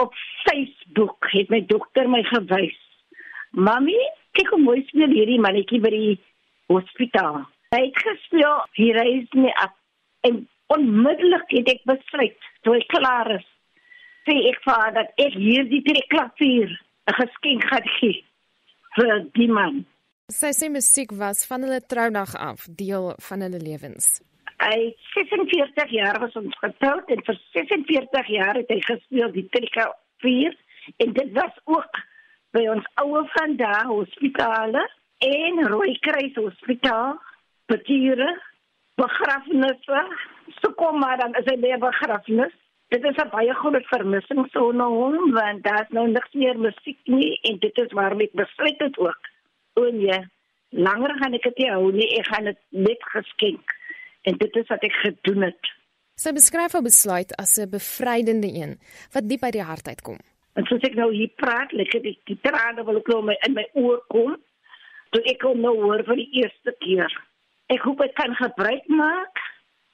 op Facebook het my dokter my gewys. Mami, kyk hoe mooi speel hierdie mannetjie by die hospitaal. Hy het gespeel, hier is nie af. En onmiddellik het ek besluit, toe ek klaar is, sê ek vir dat ek hierdie trekklavier 'n geskenk gaan gee vir die man. Sy sê musiek was van hulle troudag af deel van hulle lewens. Hy 46 jaar was ons getroud en vir 46 jaar het hy gespeel die trekklavier en dit was ook by ons ouer van daar hospitale en Rooikruis Hospitaal, Petiere, begrafnisse. So kom maar dan is hy by begrafnis. Dit is 'n baie groot vermissing so na hom want daar's nou niks meer musiek nie en dit is waarom ek besluit het ook. O nee, langer gaan ek dit nie hou nie. Ek gaan dit net geskenk. En dit is wat ek gedoen het. Sy beskryf haar besluit as 'n bevrydende een wat diep uit die hart uitkom. En soos ek nou hier praat, lê dit die trane wil kom my in my oor kom. Toe ek hom nou hoor vir die eerste keer. Ek hoop ek kan gebruik maak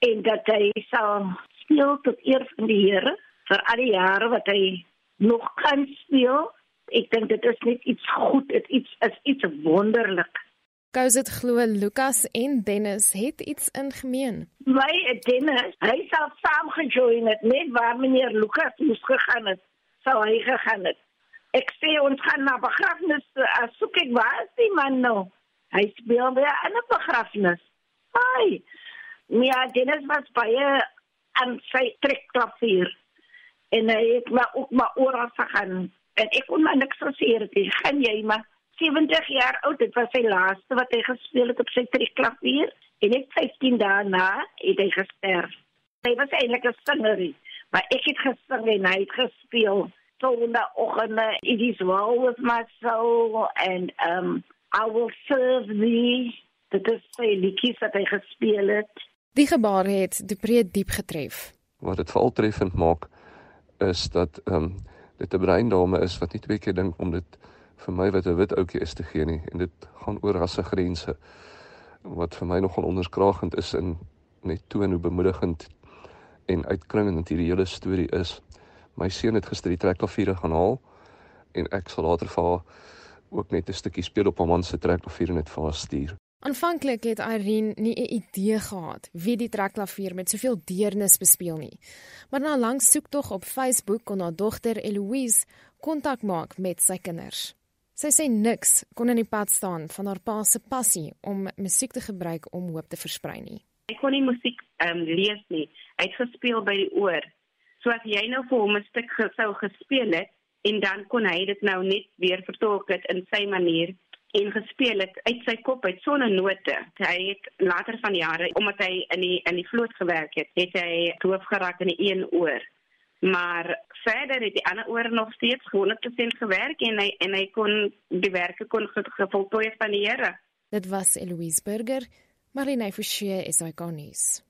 en dat hy sal speel tot eer van die Here vir al die jare wat hy nog kan speel. Ek dink dit is net iets goed, dit iets is iets wonderlik. Gous dit glo Lukas en Dennis het iets in gemeen. My Dennis, hy sal saam gejoin het net waar meneer Lukas moes gegaan het, sou hy gegaan het. Ek sê ons gaan na begrafnis, uh, soek ek waar is die man nou? Hy speel aan 'n begrafnis. Hi. Ja, Dennis was baie aan sy trekklavier. En hy het maar ook maar oral gegaan. En ek kon maar niks sê dit gaan jy maar 70 jaar oud. Dit was sy laaste wat hy gespeel het op sy trekklavier. En net 15 dae na het hy gesterf. Hy was eintlik 'n sanger, maar ek het gesing en hy het gespeel. Sondag oggende, it is well with my soul and um I will serve thee. Dit is sy liedjies wat hy gespeel het. Die gebaar het Dupree diep getref. Wat dit veral treffend maak is dat ehm um, dit 'n breindame is wat nie twee keer dink om dit vir my wat 'n wit ouetjie is te gee nie en dit gaan oor rassegrense wat vir my nogal onderskragend is in net toon hoe bemoedigend en uitkringend hierdie hele storie is. My seun het gister die trekklaviere gaan haal en ek sal later vir haar ook net 'n stukkie speel op haar man se trekklavier dit vir haar stuur. Aanvanklik het Irene nie 'n idee gehad wie die trekklavier met soveel deernis bespeel nie. Maar na lang soektog op Facebook kon haar dogter Eloise kontak maak met sy kinders. Sy sê niks kon in die pad staan van haar pa se passie om musiek te gebruik om hoop te versprei nie. Ek kon nie musiek ehm um, lees nie. Hy het gespeel by die oor. So as jy nou vir hom 'n stuk sou gespeel het en dan kon hy dit nou net weer vertolk het in sy manier en gespeel het uit sy kop uit sonder note. Hy het later van jare omdat hy in die in die vloot gewerk het, het hy doof geraak in die een oor. Maar verder het die ander oor nog steeds 100% gewerk en hy en hy kon die werke kon gevoltooi van die Here. Dit was Eloise Burger, Marlene Forsie is ikonies.